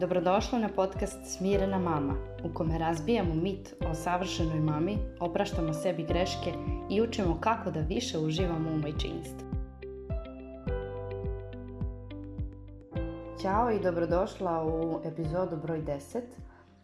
Dobrodošla na podcast Smirena mama, u kome razbijamo mit o savršenoj mami, opraštamo sebi greške i učimo kako da više uživamo u majčinstvu. Ćao i dobrodošla u epizodu broj 10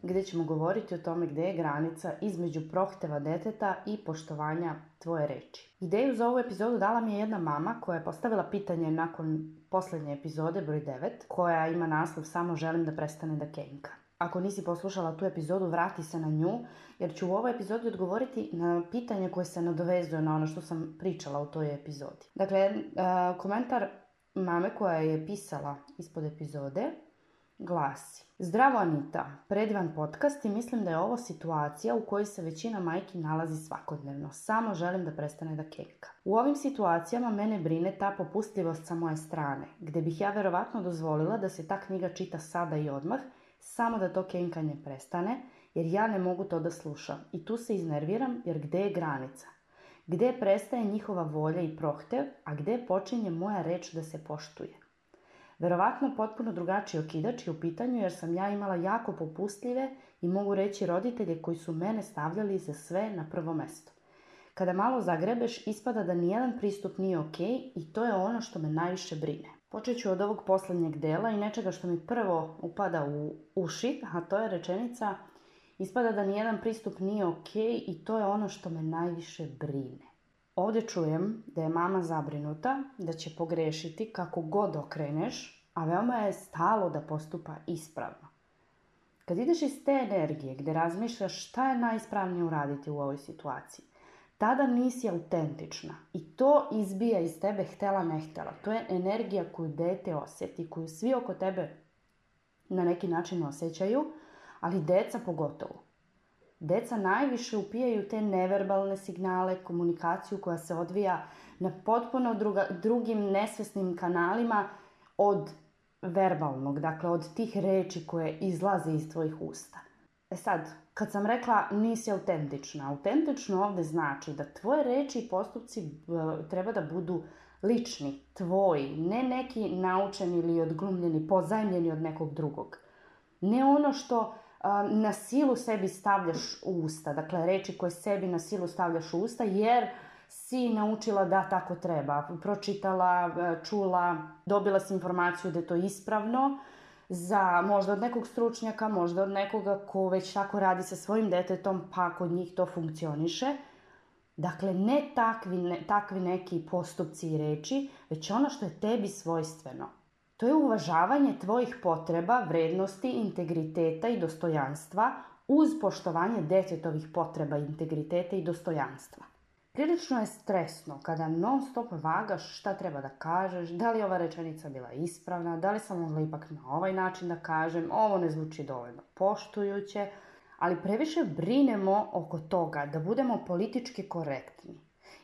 gdje ćemo govoriti o tome gdje je granica između prohteva deteta i poštovanja tvoje reči. Ideju za ovu epizodu dala mi je jedna mama koja je postavila pitanje nakon posljednje epizode, broj 9, koja ima naslov Samo želim da prestane da kenka. Ako nisi poslušala tu epizodu, vrati se na nju, jer ću u ovoj epizodi odgovoriti na pitanje koje se nadovezuje na ono što sam pričala u toj epizodi. Dakle, e, komentar mame koja je pisala ispod epizode glasi Zdravo Anita, predivan podcast i mislim da je ovo situacija u kojoj se većina majki nalazi svakodnevno. Samo želim da prestane da keka. U ovim situacijama mene brine ta popustljivost sa moje strane, gdje bih ja verovatno dozvolila da se ta knjiga čita sada i odmah, samo da to kenkanje prestane, jer ja ne mogu to da slušam. I tu se iznerviram jer gdje je granica? Gdje prestaje njihova volja i prohtev, a gdje počinje moja reč da se poštuje? Verovatno potpuno drugačiji okidač je u pitanju jer sam ja imala jako popustljive i mogu reći roditelje koji su mene stavljali za sve na prvo mesto. Kada malo zagrebeš ispada da nijedan pristup nije ok i to je ono što me najviše brine. Počet ću od ovog posljednjeg dela i nečega što mi prvo upada u uši, a to je rečenica ispada da nijedan pristup nije ok i to je ono što me najviše brine. Ovdje čujem da je mama zabrinuta da će pogrešiti kako god okreneš, a veoma je stalo da postupa ispravno. Kad ideš iz te energije gdje razmišljaš šta je najispravnije uraditi u ovoj situaciji, tada nisi autentična i to izbija iz tebe htela ne htela. To je energija koju dete osjeti, koju svi oko tebe na neki način osjećaju, ali deca pogotovo. Deca najviše upijaju te neverbalne signale, komunikaciju koja se odvija na potpuno druga, drugim nesvesnim kanalima od verbalnog, dakle od tih reči koje izlaze iz tvojih usta. E sad, kad sam rekla nisi autentična, autentično ovdje znači da tvoje reči i postupci e, treba da budu lični, tvoji, ne neki naučeni ili odglumljeni, pozajmljeni od nekog drugog. Ne ono što Um, na silu sebi stavljaš usta, dakle reći koje sebi na silu stavljaš usta jer si naučila da tako treba, pročitala, uh, čula, dobila si informaciju da je to ispravno, za možda od nekog stručnjaka, možda od nekoga ko već tako radi sa svojim detetom pa kod njih to funkcioniše. Dakle, ne takvi, takvi neki postupci i reči, već ono što je tebi svojstveno. To je uvažavanje tvojih potreba, vrednosti, integriteta i dostojanstva uz poštovanje djetetovih potreba, integriteta i dostojanstva. Prilično je stresno kada non stop vagaš šta treba da kažeš, da li je ova rečenica bila ispravna, da li sam mogla ipak na ovaj način da kažem, ovo ne zvuči dovoljno poštujuće, ali previše brinemo oko toga da budemo politički korektni.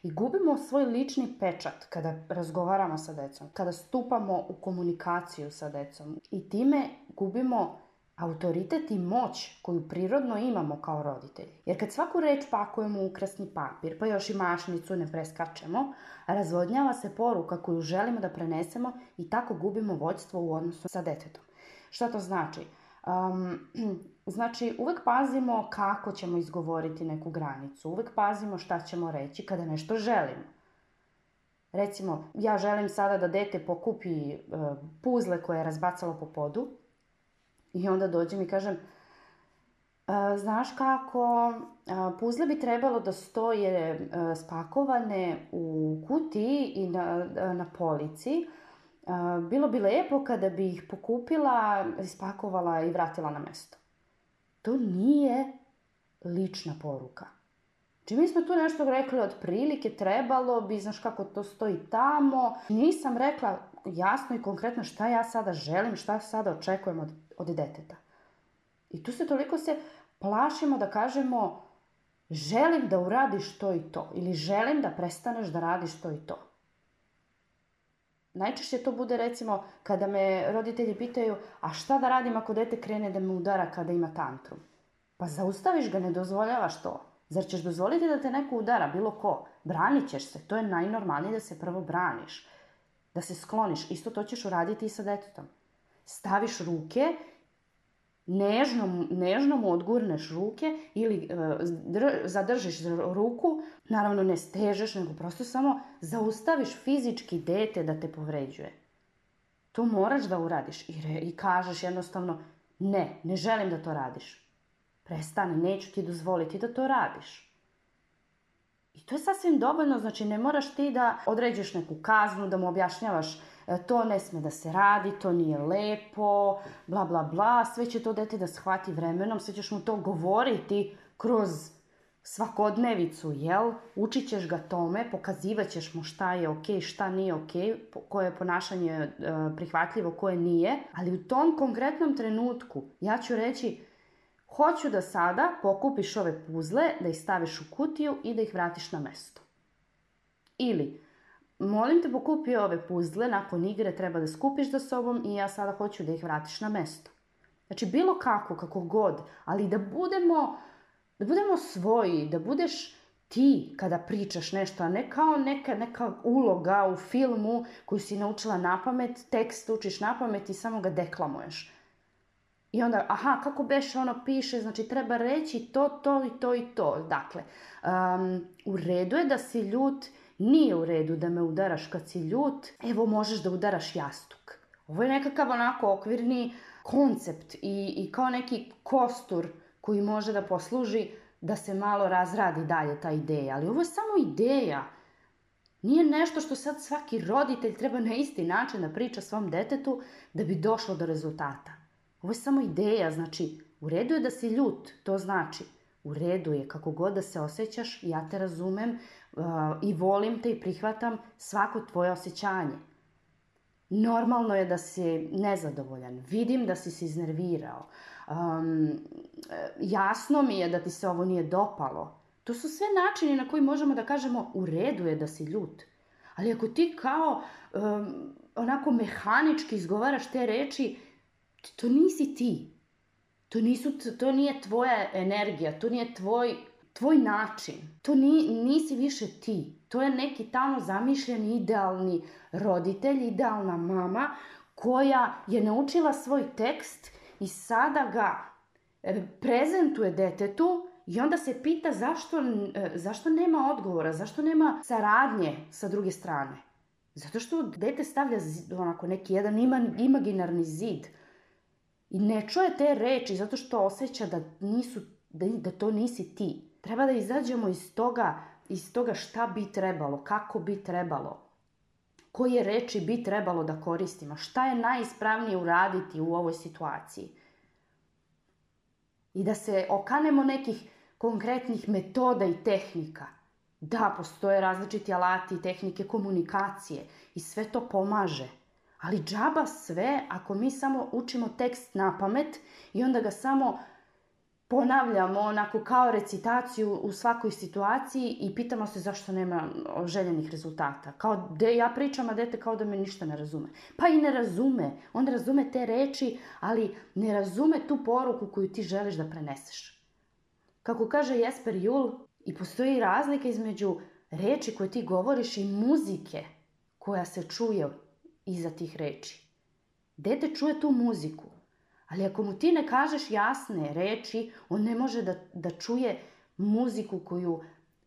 I gubimo svoj lični pečat kada razgovaramo sa decom, kada stupamo u komunikaciju sa decom i time gubimo autoritet i moć koju prirodno imamo kao roditelji. Jer kad svaku reč pakujemo u ukrasni papir, pa još i mašnicu ne preskačemo, razvodnjava se poruka koju želimo da prenesemo i tako gubimo vođstvo u odnosu sa detetom. Šta to znači? znači, uvijek pazimo kako ćemo izgovoriti neku granicu. Uvijek pazimo šta ćemo reći kada nešto želimo. Recimo, ja želim sada da dete pokupi e, puzle koje je razbacalo po podu i onda dođem i kažem e, znaš kako, e, puzle bi trebalo da stoje spakovane u kutiji i na, na polici, bilo bi lepo kada bi ih pokupila, ispakovala i vratila na mesto. To nije lična poruka. Znači, mi smo tu nešto rekli od prilike, trebalo bi, znaš kako to stoji tamo. Nisam rekla jasno i konkretno šta ja sada želim, šta sada očekujem od, od deteta. I tu se toliko se plašimo da kažemo želim da uradiš to i to ili želim da prestaneš da radiš to i to. Najčešće to bude recimo kada me roditelji pitaju a šta da radim ako dete krene da me udara kada ima tantrum? Pa zaustaviš ga, ne dozvoljavaš to. Zar ćeš dozvoliti da te neko udara, bilo ko? Branit ćeš se, to je najnormalnije da se prvo braniš. Da se skloniš, isto to ćeš uraditi i sa detetom. Staviš ruke nežnom, mu odgurneš ruke ili e, zadržiš ruku, naravno ne stežeš, nego prosto samo zaustaviš fizički dete da te povređuje. To moraš da uradiš i, i kažeš jednostavno ne, ne želim da to radiš. Prestane, neću ti dozvoliti da to radiš. I to je sasvim dovoljno, znači ne moraš ti da određuješ neku kaznu, da mu objašnjavaš E, to ne sme da se radi, to nije lepo, bla bla bla, sve će to dete da shvati vremenom, sve ćeš mu to govoriti kroz svakodnevicu, jel? Učit ćeš ga tome, pokazivat ćeš mu šta je ok, šta nije ok, koje je ponašanje e, prihvatljivo, koje nije, ali u tom konkretnom trenutku ja ću reći hoću da sada pokupiš ove puzle, da ih staviš u kutiju i da ih vratiš na mesto. Ili, Molim te pokupi ove puzzle, nakon igre treba da skupiš za sobom i ja sada hoću da ih vratiš na mesto. Znači bilo kako, kako god, ali da budemo, budemo svoji, da budeš ti kada pričaš nešto, a ne kao neka, neka uloga u filmu koju si naučila na pamet, tekst učiš na pamet i samo ga deklamuješ. I onda, aha, kako beše ono piše, znači treba reći to, to i to i to. Dakle, um, u redu je da si ljut nije u redu da me udaraš kad si ljut, evo možeš da udaraš jastuk. Ovo je nekakav onako okvirni koncept i, i kao neki kostur koji može da posluži da se malo razradi dalje ta ideja. Ali ovo je samo ideja. Nije nešto što sad svaki roditelj treba na isti način da priča svom detetu da bi došlo do rezultata. Ovo je samo ideja, znači u redu je da si ljut, to znači u redu je kako god da se osjećaš, ja te razumem, Eh, i volim te i prihvatam svako tvoje osjećanje. Normalno je da si nezadovoljan, vidim da si se iznervirao, eh, jasno mi je da ti se ovo nije dopalo. To su sve načini na koji možemo da kažemo u redu je da si ljut. Ali ako ti kao onako mehanički izgovaraš te reči, to nisi ti. To, nisu, to nije tvoja energija, to nije tvoj tvoj način. To ni, nisi više ti. To je neki tamo zamišljeni idealni roditelj, idealna mama koja je naučila svoj tekst i sada ga e, prezentuje detetu i onda se pita zašto, e, zašto nema odgovora, zašto nema saradnje sa druge strane. Zato što dete stavlja onako neki jedan imaginarni zid i ne čuje te reči zato što osjeća da, nisu, da to nisi ti. Treba da izađemo iz toga, iz toga šta bi trebalo, kako bi trebalo. Koje reči bi trebalo da koristimo? Šta je najispravnije uraditi u ovoj situaciji? I da se okanemo nekih konkretnih metoda i tehnika. Da, postoje različiti alati i tehnike komunikacije i sve to pomaže. Ali džaba sve ako mi samo učimo tekst na pamet i onda ga samo ponavljamo onako kao recitaciju u svakoj situaciji i pitamo se zašto nema željenih rezultata. Kao da ja pričam, a dete kao da me ništa ne razume. Pa i ne razume. On razume te reči, ali ne razume tu poruku koju ti želiš da preneseš. Kako kaže Jesper Jul, i postoji razlika između reči koje ti govoriš i muzike koja se čuje iza tih reči. Dete čuje tu muziku, ali ako mu ti ne kažeš jasne reči, on ne može da, da čuje muziku koju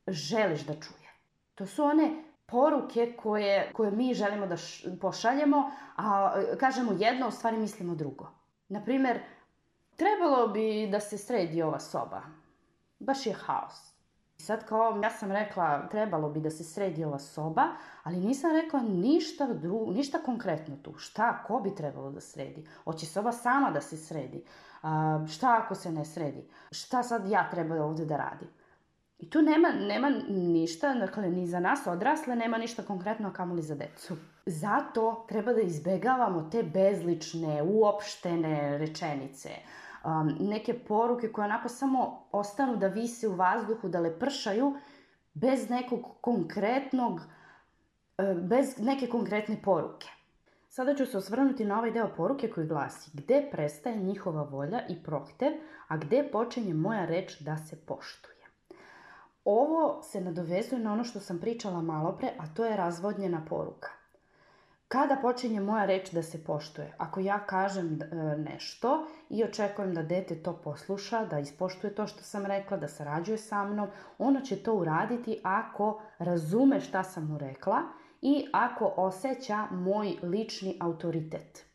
želiš da čuje. To su one poruke koje, koje mi želimo da pošaljemo, a kažemo jedno, u stvari mislimo drugo. Naprimjer, trebalo bi da se sredi ova soba. Baš je haos. Sad kao, ja sam rekla, trebalo bi da se sredi ova soba, ali nisam rekla ništa, ništa konkretno tu. Šta, ko bi trebalo da sredi? Hoće soba sama da se sredi? A, šta ako se ne sredi? Šta sad ja trebam ovdje da radim? I tu nema, nema ništa, dakle, ni za nas odrasle, nema ništa konkretno, a kamoli za decu. Zato treba da izbegavamo te bezlične, uopštene rečenice. Um, neke poruke koje onako samo ostanu da visi u vazduhu, da pršaju bez nekog konkretnog, e, bez neke konkretne poruke. Sada ću se osvrnuti na ovaj deo poruke koji glasi Gdje prestaje njihova volja i prohtev, a gdje počinje moja reč da se poštuje. Ovo se nadovezuje na ono što sam pričala malo a to je razvodnjena poruka. Kada počinje moja reč da se poštuje? Ako ja kažem e, nešto i očekujem da dete to posluša, da ispoštuje to što sam rekla, da sarađuje sa mnom, ono će to uraditi ako razume šta sam mu rekla i ako osjeća moj lični autoritet.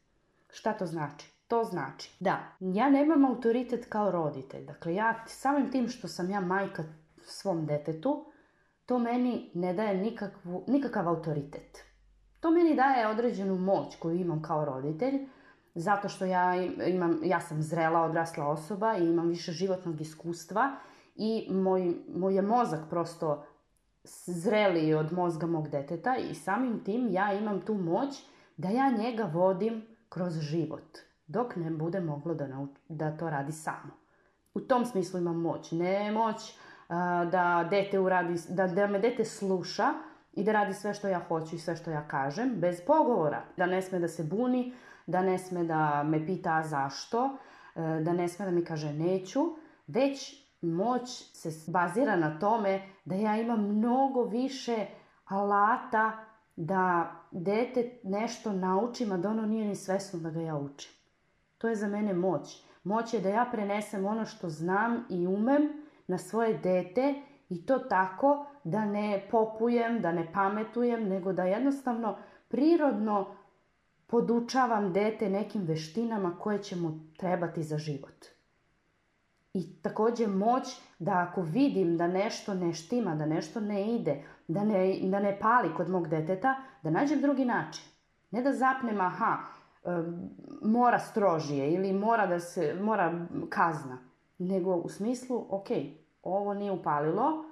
Šta to znači? To znači da ja nemam autoritet kao roditelj. Dakle, ja samim tim što sam ja majka svom detetu, to meni ne daje nikakav autoritet. To meni daje određenu moć koju imam kao roditelj, zato što ja, imam, ja sam zrela, odrasla osoba i imam više životnog iskustva i moj, moj je mozak prosto zreliji od mozga mog deteta i samim tim ja imam tu moć da ja njega vodim kroz život dok ne bude moglo da, da to radi samo. U tom smislu imam moć. Ne moć da, dete uradi, da, da me dete sluša, i da radi sve što ja hoću i sve što ja kažem, bez pogovora. Da ne sme da se buni, da ne sme da me pita zašto, e, da ne sme da mi kaže neću, već moć se bazira na tome da ja imam mnogo više alata da dete nešto naučim, a da ono nije ni svesno da ga ja učim. To je za mene moć. Moć je da ja prenesem ono što znam i umem na svoje dete i to tako da ne popujem, da ne pametujem, nego da jednostavno prirodno podučavam dete nekim veštinama koje će mu trebati za život. I također moć da ako vidim da nešto ne štima, da nešto ne ide, da ne, da ne pali kod mog deteta, da nađem drugi način. Ne da zapnem, aha, mora strožije ili mora da se mora kazna nego u smislu ok ovo nije upalilo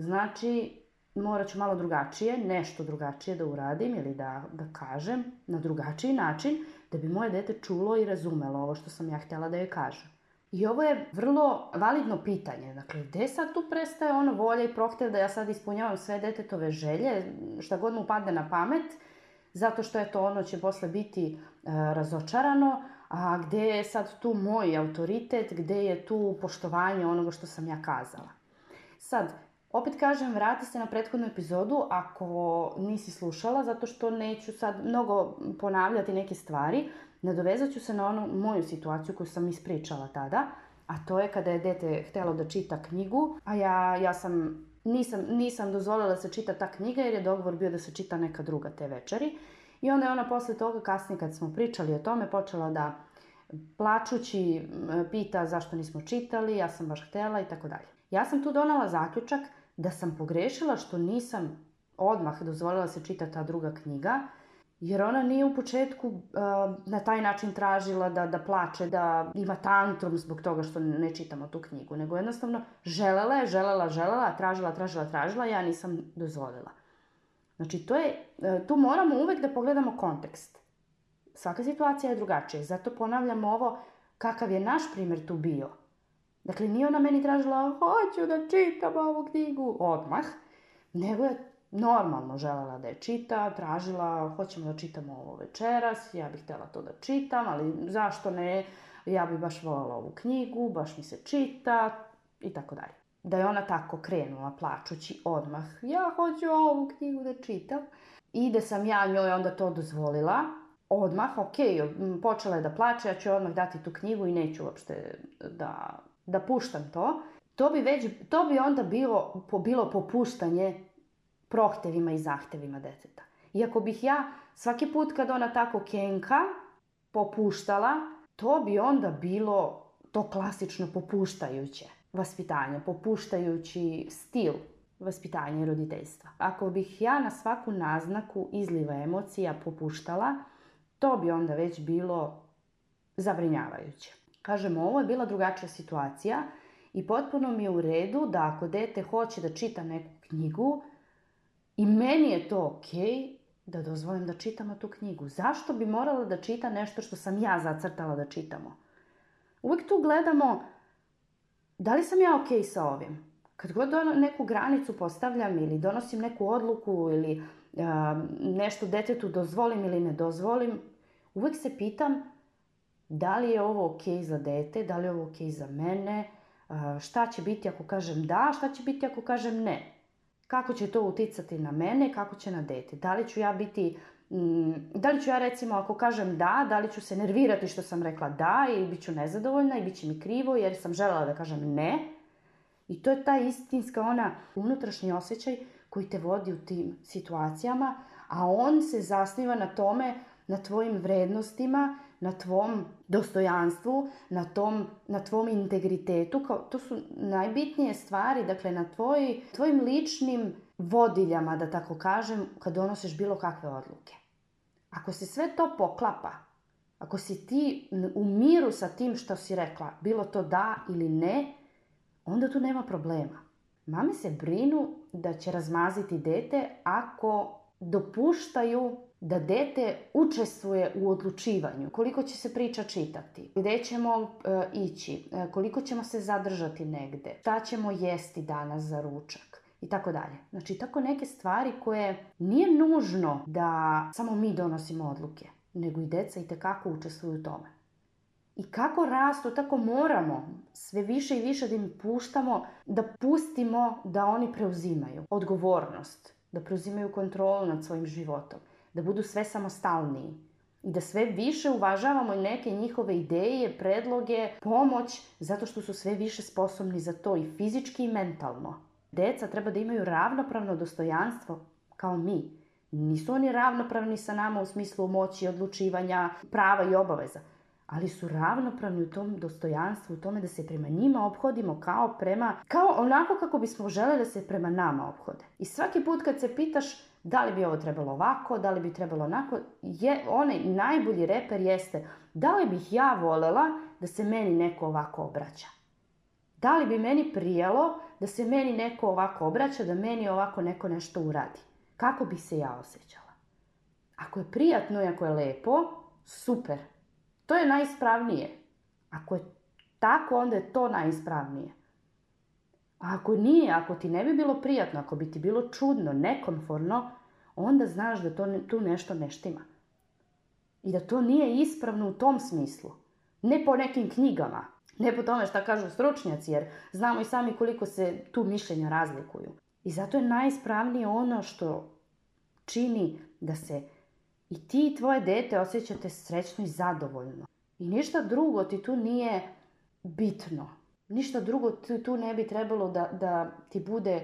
Znači, morat ću malo drugačije, nešto drugačije da uradim ili da, da kažem na drugačiji način da bi moje dete čulo i razumelo ovo što sam ja htjela da joj kažem. I ovo je vrlo validno pitanje. Dakle, gdje sad tu prestaje ono volja i prohtjev da ja sad ispunjavam sve detetove želje, šta god mu padne na pamet, zato što je to ono će posle biti e, razočarano, a gdje je sad tu moj autoritet, gdje je tu poštovanje onoga što sam ja kazala. Sad, opet kažem, vrati se na prethodnu epizodu ako nisi slušala, zato što neću sad mnogo ponavljati neke stvari. Nadovezat ću se na onu moju situaciju koju sam ispričala tada, a to je kada je dete htjelo da čita knjigu, a ja, ja sam, nisam, nisam dozvolila da se čita ta knjiga jer je dogovor bio da se čita neka druga te večeri. I onda je ona poslije toga, kasnije kad smo pričali o tome, počela da plačući pita zašto nismo čitali, ja sam baš htjela i tako dalje. Ja sam tu donala zaključak da sam pogrešila što nisam odmah dozvolila se čita ta druga knjiga, jer ona nije u početku na taj način tražila da, da plače, da ima tantrum zbog toga što ne čitamo tu knjigu, nego jednostavno želela je, želela, želela, tražila, tražila, tražila, ja nisam dozvolila. Znači, to je, e, tu moramo uvek da pogledamo kontekst. Svaka situacija je drugačija zato ponavljam ovo kakav je naš primjer tu bio – Dakle, nije ona meni tražila, hoću da čitam ovu knjigu, odmah, nego je normalno željela da je čita, tražila, hoćemo da čitamo ovo večeras, ja bih htjela to da čitam, ali zašto ne, ja bi baš voljela ovu knjigu, baš mi se čita, i tako dalje. Da je ona tako krenula plačući odmah, ja hoću ovu knjigu da čitam, i da sam ja njoj onda to dozvolila, odmah, ok, počela je da plače, ja ću odmah dati tu knjigu i neću uopšte da da puštam to, to bi, već, to bi onda bilo, bilo popuštanje prohtevima i zahtevima deteta. Iako bih ja svaki put kad ona tako kenka popuštala, to bi onda bilo to klasično popuštajuće vaspitanje, popuštajući stil vaspitanja i roditeljstva. Ako bih ja na svaku naznaku izliva emocija popuštala, to bi onda već bilo zabrinjavajuće kažem ovo je bila drugačija situacija i potpuno mi je u redu da ako dete hoće da čita neku knjigu i meni je to ok, da dozvolim da čitamo tu knjigu. Zašto bi morala da čita nešto što sam ja zacrtala da čitamo? Uvijek tu gledamo da li sam ja ok sa ovim. Kad god ono neku granicu postavljam ili donosim neku odluku ili nešto detetu dozvolim ili ne dozvolim, uvijek se pitam da li je ovo ok za dete, da li je ovo ok za mene, šta će biti ako kažem da, šta će biti ako kažem ne. Kako će to uticati na mene, kako će na dete. Da li ću ja biti, mm, da li ću ja recimo ako kažem da, da li ću se nervirati što sam rekla da ili bit ću nezadovoljna i bit će mi krivo jer sam željela da kažem ne. I to je ta istinska ona unutrašnji osjećaj koji te vodi u tim situacijama, a on se zasniva na tome, na tvojim vrednostima, na tvom dostojanstvu, na, tom, na tvom integritetu. to su najbitnije stvari, dakle na tvoj, tvojim ličnim vodiljama, da tako kažem, kad donosiš bilo kakve odluke. Ako se sve to poklapa, ako si ti u miru sa tim što si rekla, bilo to da ili ne, onda tu nema problema. Mame se brinu da će razmaziti dete ako dopuštaju da dete učestvuje u odlučivanju. Koliko će se priča čitati, gdje ćemo e, ići, e, koliko ćemo se zadržati negde, šta ćemo jesti danas za ručak i tako dalje. Znači tako neke stvari koje nije nužno da samo mi donosimo odluke, nego i deca i tekako učestvuju u tome. I kako rastu, tako moramo sve više i više da im puštamo, da pustimo da oni preuzimaju odgovornost, da preuzimaju kontrolu nad svojim životom da budu sve samostalniji i da sve više uvažavamo neke njihove ideje, predloge, pomoć, zato što su sve više sposobni za to i fizički i mentalno. Deca treba da imaju ravnopravno dostojanstvo kao mi. Nisu oni ravnopravni sa nama u smislu moći, odlučivanja, prava i obaveza ali su ravnopravni u tom dostojanstvu, u tome da se prema njima obhodimo kao prema, kao onako kako bismo željeli da se prema nama obhode. I svaki put kad se pitaš da li bi ovo trebalo ovako, da li bi trebalo onako, je, onaj najbolji reper jeste da li bih ja volela da se meni neko ovako obraća. Da li bi meni prijelo da se meni neko ovako obraća, da meni ovako neko nešto uradi? Kako bi se ja osjećala? Ako je prijatno i ako je lepo, super, to je najispravnije. Ako je tako, onda je to najispravnije. A ako nije, ako ti ne bi bilo prijatno, ako bi ti bilo čudno, nekomforno, onda znaš da to, tu nešto ne štima. I da to nije ispravno u tom smislu. Ne po nekim knjigama, ne po tome šta kažu stručnjaci, jer znamo i sami koliko se tu mišljenja razlikuju. I zato je najispravnije ono što čini da se i ti i tvoje dete osjećate srećno i zadovoljno. I ništa drugo ti tu nije bitno. Ništa drugo tu ne bi trebalo da, da ti bude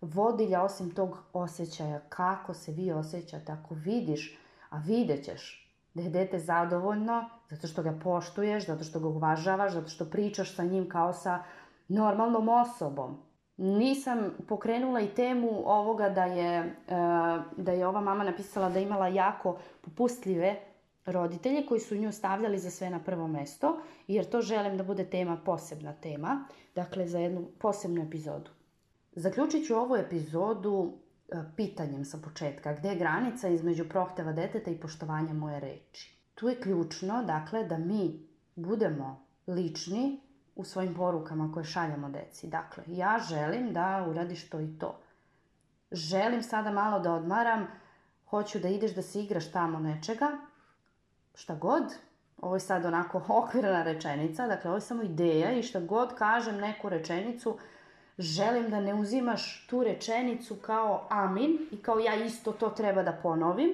vodilja osim tog osjećaja. Kako se vi osjećate ako vidiš, a vidjet ćeš da je dete zadovoljno, zato što ga poštuješ, zato što ga uvažavaš, zato što pričaš sa njim kao sa normalnom osobom nisam pokrenula i temu ovoga da je, e, da je ova mama napisala da je imala jako popustljive roditelje koji su nju stavljali za sve na prvo mesto, jer to želim da bude tema posebna tema, dakle za jednu posebnu epizodu. Zaključit ću ovu epizodu e, pitanjem sa početka, gdje je granica između prohteva deteta i poštovanja moje reči. Tu je ključno, dakle, da mi budemo lični u svojim porukama koje šaljamo deci. Dakle, ja želim da uradiš to i to. Želim sada malo da odmaram, hoću da ideš da se igraš tamo nečega, šta god, ovo je sad onako okvirna rečenica, dakle ovo je samo ideja i šta god kažem neku rečenicu, želim da ne uzimaš tu rečenicu kao amin i kao ja isto to treba da ponovim,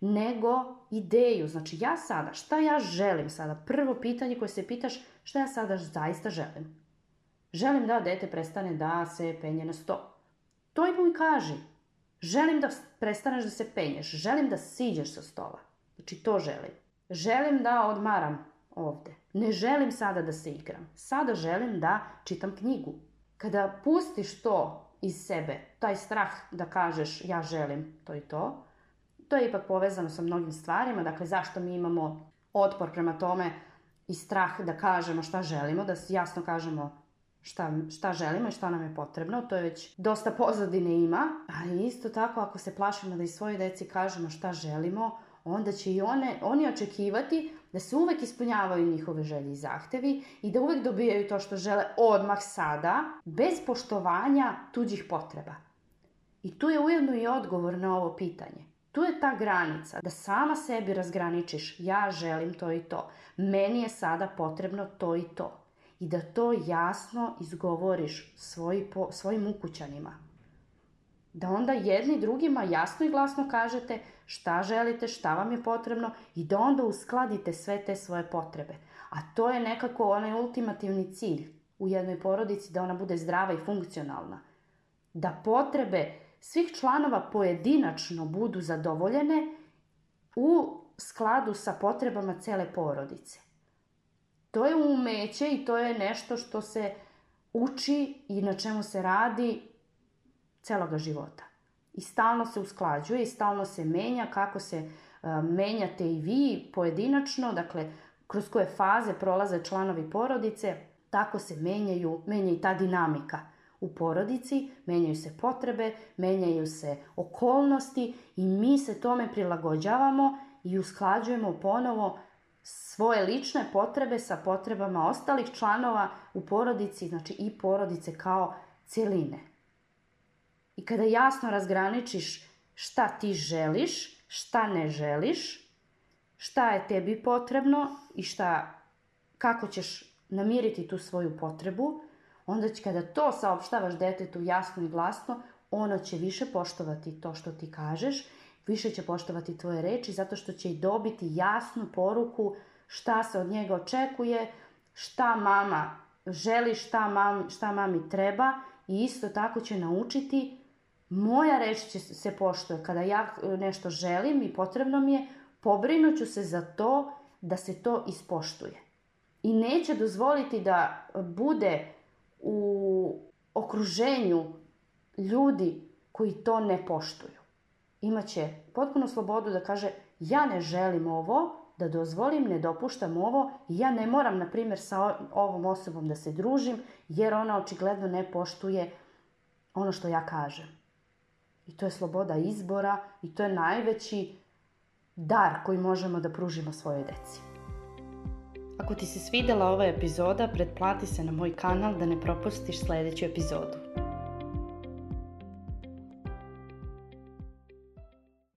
nego ideju, znači ja sada, šta ja želim sada? Prvo pitanje koje se pitaš, šta ja sada zaista želim? Želim da dete prestane da se penje na sto. To im i kaži. Želim da prestaneš da se penješ, želim da siđeš sa stola. Znači to želim. Želim da odmaram ovdje. Ne želim sada da se igram. Sada želim da čitam knjigu. Kada pustiš to iz sebe, taj strah da kažeš ja želim to i to, to je ipak povezano sa mnogim stvarima, dakle zašto mi imamo otpor prema tome i strah da kažemo šta želimo, da jasno kažemo šta, šta želimo i šta nam je potrebno, to je već dosta pozadine ima, ali isto tako ako se plašimo da i svojoj deci kažemo šta želimo, onda će i one, oni očekivati da se uvek ispunjavaju njihove želje i zahtevi i da uvek dobijaju to što žele odmah sada, bez poštovanja tuđih potreba. I tu je ujedno i odgovor na ovo pitanje. Tu je ta granica da sama sebi razgraničiš ja želim to i to. Meni je sada potrebno to i to. I da to jasno izgovoriš svojim ukućanima. Da onda jedni drugima jasno i glasno kažete šta želite, šta vam je potrebno i da onda uskladite sve te svoje potrebe. A to je nekako onaj ultimativni cilj u jednoj porodici da ona bude zdrava i funkcionalna. Da potrebe svih članova pojedinačno budu zadovoljene u skladu sa potrebama cele porodice. To je umeće i to je nešto što se uči i na čemu se radi celoga života. I stalno se usklađuje i stalno se menja kako se e, menjate i vi pojedinačno, dakle kroz koje faze prolaze članovi porodice, tako se menjaju, menja i ta dinamika u porodici menjaju se potrebe, menjaju se okolnosti i mi se tome prilagođavamo i usklađujemo ponovo svoje lične potrebe sa potrebama ostalih članova u porodici, znači i porodice kao cjeline. I kada jasno razgraničiš šta ti želiš, šta ne želiš, šta je tebi potrebno i šta, kako ćeš namiriti tu svoju potrebu, onda će kada to saopštavaš detetu jasno i glasno, ono će više poštovati to što ti kažeš, više će poštovati tvoje reči zato što će i dobiti jasnu poruku šta se od njega očekuje, šta mama želi, šta, mam, šta mami treba i isto tako će naučiti moja reč će se poštuje. Kada ja e, nešto želim i potrebno mi je, pobrinuću se za to da se to ispoštuje. I neće dozvoliti da bude u okruženju ljudi koji to ne poštuju. Imaće potpunu slobodu da kaže ja ne želim ovo, da dozvolim, ne dopuštam ovo i ja ne moram, na primjer, sa ovom osobom da se družim jer ona očigledno ne poštuje ono što ja kažem. I to je sloboda izbora i to je najveći dar koji možemo da pružimo svojoj deci. Ako ti se svidjela ova epizoda, pretplati se na moj kanal da ne propustiš sljedeću epizodu.